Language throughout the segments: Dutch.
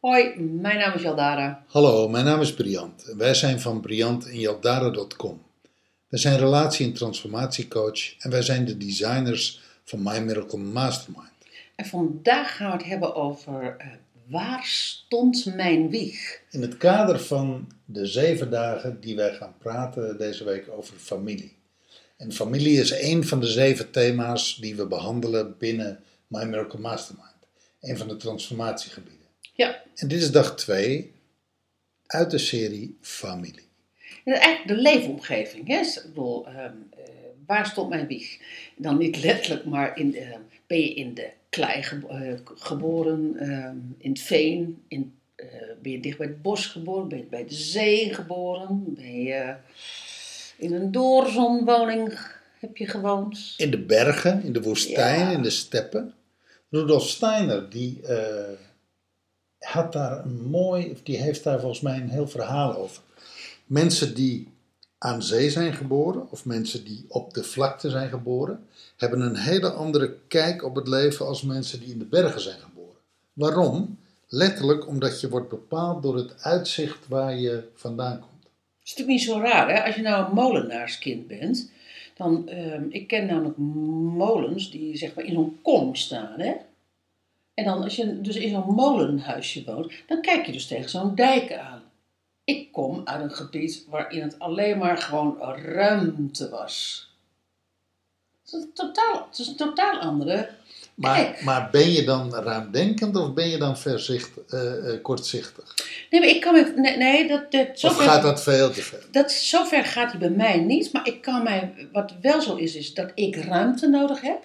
Hoi, mijn naam is Jaldara. Hallo, mijn naam is Briant wij zijn van Briant en Jaldara.com. Wij zijn relatie- en transformatiecoach en wij zijn de designers van My Miracle Mastermind. En vandaag gaan we het hebben over eh, waar stond mijn wieg? In het kader van de zeven dagen die wij gaan praten deze week over familie. En familie is één van de zeven thema's die we behandelen binnen My Miracle Mastermind. Een van de transformatiegebieden. Ja, En dit is dag twee uit de serie Familie. en eigenlijk de leefomgeving. Hè? Ik bedoel, ehm, eh, waar stond mijn wieg? Dan niet letterlijk, maar in, de- ben je in de klei eh, geboren, ehm, in het veen, in, eh, ben je dicht bij het bos geboren, ben je bij de zee geboren, ben je in een doorzonwoning heb je gewoond. In de bergen, in de woestijn, Ja. in de steppen. Rudolf Steiner, die eh, had daar een mooi, of die heeft daar volgens mij een heel verhaal over. Mensen die aan zee zijn geboren, of mensen die op de vlakte zijn geboren, hebben een hele andere kijk op het leven als mensen die in de bergen zijn geboren. Waarom? Letterlijk omdat je wordt bepaald door het uitzicht waar je vandaan komt. Het is natuurlijk niet zo raar, hè? Als je nou een molenaarskind bent, dan, ehm, ik ken namelijk molens die zeg maar in zo'n kom staan, hè? En dan als je dus in zo'n molenhuisje woont, dan kijk je dus tegen zo'n dijk aan. Ik kom uit een gebied waarin het alleen maar gewoon ruimte was. Het is een totaal, het is een totaal andere Maar, maar ben je dan ruimdenkend of ben je dan verzicht, eh, eh, kortzichtig? Nee, maar ik kan me... Nee, nee dat, dat, Of zover- gaat dat veel te ver? Dat, zover gaat hij bij mij niet. Maar ik kan mij, wat wel zo is, is dat ik ruimte nodig heb.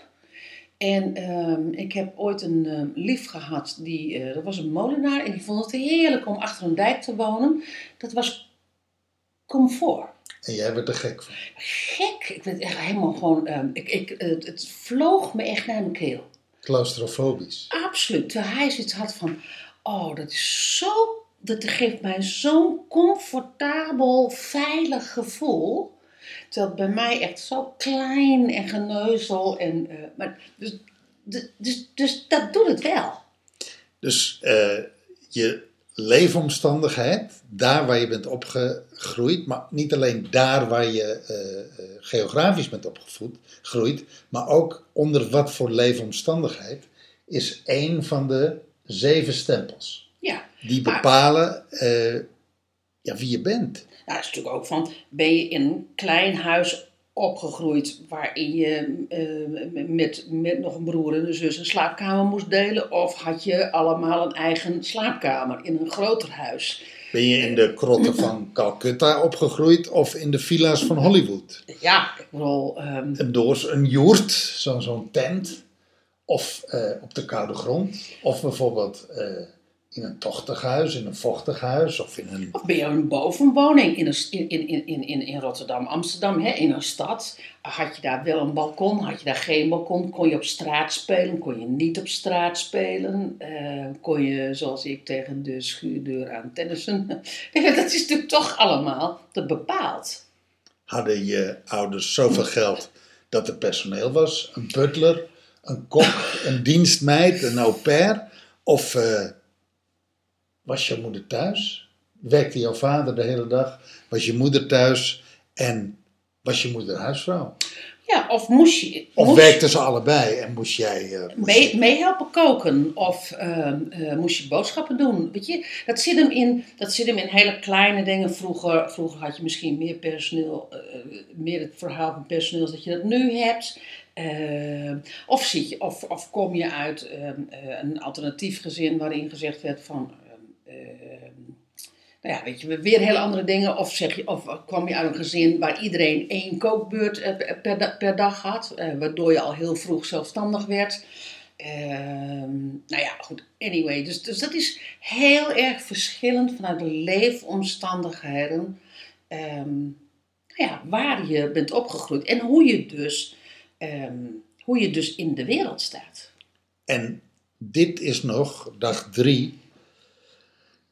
En ehm, ik heb ooit een ehm, lief gehad, die, eh, dat was een molenaar. En die vond het heerlijk om achter een dijk te wonen. Dat was comfort. En jij werd er gek van. Gek. Ik werd echt helemaal gewoon... ehm, ik, ik, het, het vloog me echt naar mijn keel. Claustrofobisch. Absoluut. Terwijl hij zoiets had van, oh, dat is zo, dat geeft mij zo'n comfortabel, veilig gevoel. Terwijl het bij mij echt zo klein en geneuzel en, eh, maar, dus, dus, dus, dus dat doet het wel. Dus eh, je leefomstandigheid, daar waar je bent opgegroeid, maar niet alleen daar waar je eh, geografisch bent opgegroeid, maar ook onder wat voor leefomstandigheid, is één van de zeven stempels. Ja, Die bepalen ja, wie je bent. nou, dat is natuurlijk ook van, ben je in een klein huis opgegroeid waarin je eh, met, met nog een broer en een zus een slaapkamer moest delen? Of had je allemaal een eigen slaapkamer in een groter huis? Ben je in de krotten van Calcutta opgegroeid of in de villa's van Hollywood? Ja, ik bedoel, ehm, een doos, een joert, zo- zo'n tent. Of eh, op de koude grond. Of bijvoorbeeld eh, in een tochtig huis, in een vochtig huis. Of in een... of ben je een bovenwoning in, een, in, in, in, in, in Rotterdam, Amsterdam, hè, in een stad? Had je daar wel een balkon? Had je daar geen balkon? Kon je op straat spelen? Kon je niet op straat spelen? Eh, kon je, zoals ik, tegen de schuurdeur aan tennissen? dat is natuurlijk toch allemaal dat bepaalt. Hadden je ouders zoveel geld dat er personeel was? Een butler, een kok, een dienstmeid, een au pair? Of eh, was je moeder thuis? Werkte jouw vader de hele dag? Was je moeder thuis? En was je moeder huisvrouw? Ja, of moest je... Of moest- werkten ze allebei en moest jij... eh, moest mee, je- meehelpen koken of ehm, eh, moest je boodschappen doen. Weet je, dat zit hem in, dat zit hem in hele kleine dingen. Vroeger, vroeger had je misschien meer personeel, eh, meer het verhaal van personeel dat je dat nu hebt. Ehm, of, zit je, of, of kom je uit ehm, eh, een alternatief gezin waarin gezegd werd van. Ehm, nou ja, weet je, weer hele andere dingen. Of, zeg je, of kwam je uit een gezin waar iedereen één kookbeurt eh, per, per dag had, eh, waardoor je al heel vroeg zelfstandig werd. Ehm, nou ja, goed, anyway. Dus, dus dat is heel erg verschillend vanuit de leefomstandigheden. ehm, nou ja, waar je bent opgegroeid en hoe je dus, hoe je dus in de wereld staat. En dit is nog dag drie.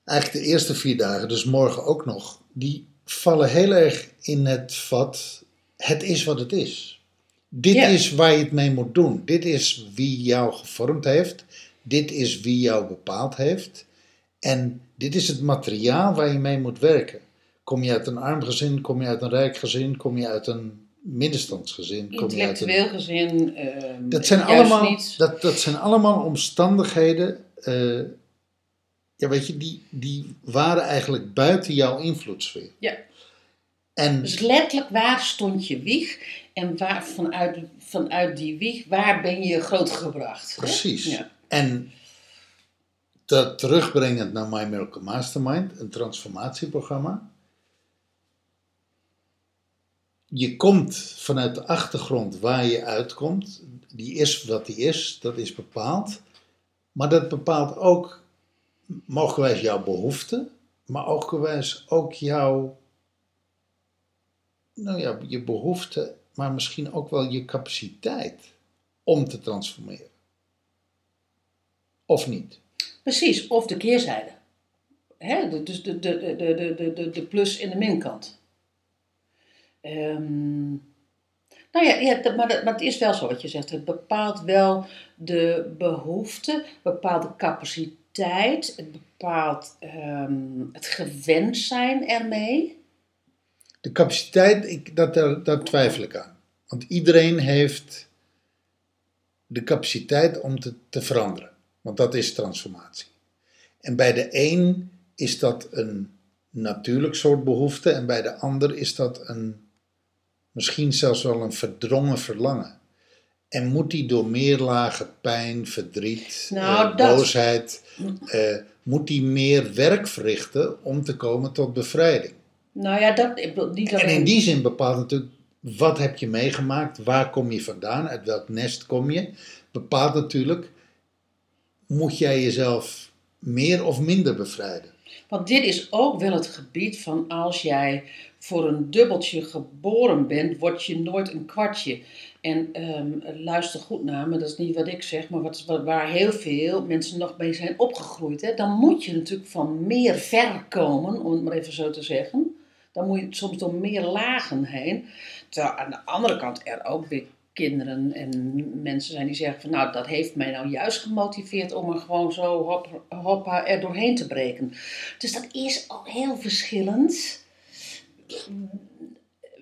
Eigenlijk de eerste vier dagen, dus morgen ook nog. Die vallen heel erg in het vat. Het is wat het is. Dit Ja. is waar je het mee moet doen. Dit is wie jou gevormd heeft. Dit is wie jou bepaald heeft. En dit is het materiaal waar je mee moet werken. Kom je uit een arm gezin, kom je uit een rijk gezin, kom je uit een middenstandsgezin, kom je uit een Intellectueel gezin. ehm, dat zijn, allemaal, niet. dat, dat zijn allemaal omstandigheden, eh, ja, weet je, die, die waren eigenlijk buiten jouw invloedssfeer. Ja. En Dus letterlijk, waar stond je wieg? En waar, vanuit, vanuit die wieg, waar ben je grootgebracht? precies. Ja. En dat terugbrengend naar My Miracle Mastermind, een transformatieprogramma. Je komt vanuit de achtergrond waar je uitkomt. Die is wat die is, dat is bepaald. Maar dat bepaalt ook, mogelijkwijs jouw behoeften, maar mogelijkwijs ook jouw, nou ja, je behoeften, maar misschien ook wel je capaciteit om te transformeren. Of niet? Precies, of de keerzijde. Hè? Dus de, de, de, de, de, de, plus- en de minkant. Ehm, nou ja, ja maar, dat- maar het is wel zo wat je zegt. Het bepaalt wel de behoefte, bepaalt de capaciteit, het bepaalt ehm, het gewend zijn ermee. De capaciteit, ik, dat, daar, daar twijfel ik aan. Want iedereen heeft de capaciteit om te, te veranderen. Want dat is transformatie. En bij de een is dat een natuurlijk soort behoefte. En bij de ander is dat een, misschien zelfs wel een verdrongen verlangen. En moet die door meer lagen pijn, verdriet, Nou, eh, dat- boosheid, eh, moet die meer werk verrichten om te komen tot bevrijding? Nou ja, dat, niet En alleen- in die zin bepaalt natuurlijk wat heb je meegemaakt, waar kom je vandaan, uit welk nest kom je. Bepaalt natuurlijk, moet jij jezelf meer of minder bevrijden. Want dit is ook wel het gebied van als jij voor een dubbeltje geboren bent, word je nooit een kwartje. En ehm, luister goed naar me, dat is niet wat ik zeg, maar wat, waar heel veel mensen nog mee zijn opgegroeid. Hè? Dan moet je natuurlijk van meer ver komen, om het maar even zo te zeggen. Dan moet je soms door meer lagen heen. Terwijl aan de andere kant er ook weer kinderen en mensen zijn die zeggen van nou dat heeft mij nou juist gemotiveerd om er gewoon zo hop, hoppa er doorheen te breken. Dus dat is ook heel verschillend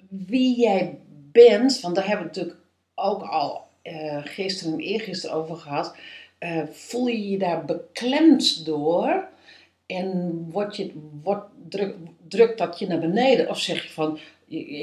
wie jij bent, want daar hebben we natuurlijk ook al eh, gisteren en eergisteren over gehad. Eh, voel je je daar beklemd door en word je, wordt, druk, drukt dat je naar beneden? Of zeg je van,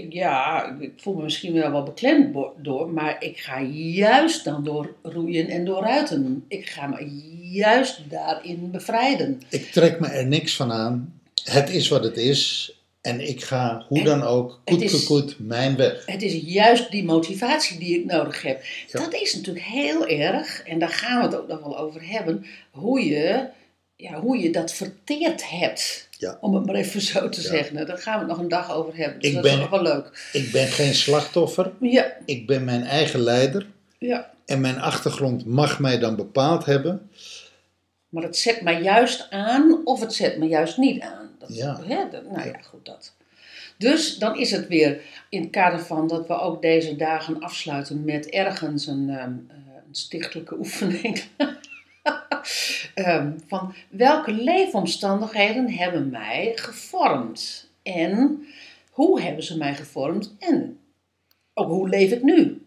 ja, ik voel me misschien wel wel beklemd door, maar ik ga juist dan door roeien en doorruiten. Ik ga me juist daarin bevrijden. Ik trek me er niks van aan. Het is wat het is. En ik ga, hoe En dan ook, is- gekoet, mijn weg. Het is juist die motivatie die ik nodig heb. Ja. Dat is natuurlijk heel erg, en daar gaan we het ook nog wel over hebben, hoe je, ja, hoe je dat verteerd hebt. Ja. Om het maar even zo te Ja. zeggen. Nou, Daar gaan we het nog een dag over hebben. Dus Ik dat ben- is nog wel leuk. Ik ben geen slachtoffer. Ja, Ik ben mijn eigen leider. ja. En mijn achtergrond mag mij dan bepaald hebben. Maar het zet mij juist aan of het zet me juist niet aan. Dat, Ja. Hè, dat- nou ja, goed dat. Dus dan is het weer in het kader van dat we ook deze dagen afsluiten met ergens een, ehm, eh, een stichtelijke oefening. Ehm, van welke leefomstandigheden hebben mij gevormd? En hoe hebben ze mij gevormd? En ook hoe leef ik nu?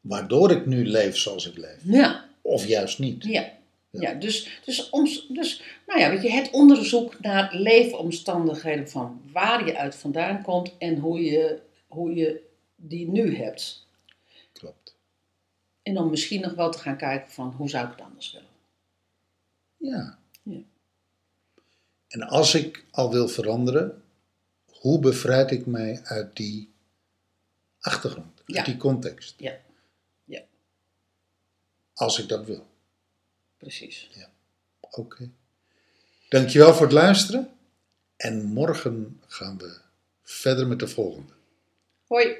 Waardoor ik nu leef zoals ik leef. Ja. Of juist niet. Ja, ja. dus, dus, oms- dus nou ja, weet je, het onderzoek naar leefomstandigheden van waar je uit vandaan komt en hoe je, hoe je die nu hebt. En dan misschien nog wel te gaan kijken van hoe zou ik het anders willen. Ja. Ja. En als ik al wil veranderen, hoe bevrijd ik mij uit die achtergrond, uit Ja. die context? Ja. Ja. Als ik dat wil. Precies. Oké. Dankjewel voor het luisteren. En morgen gaan we verder met de volgende. Hoi.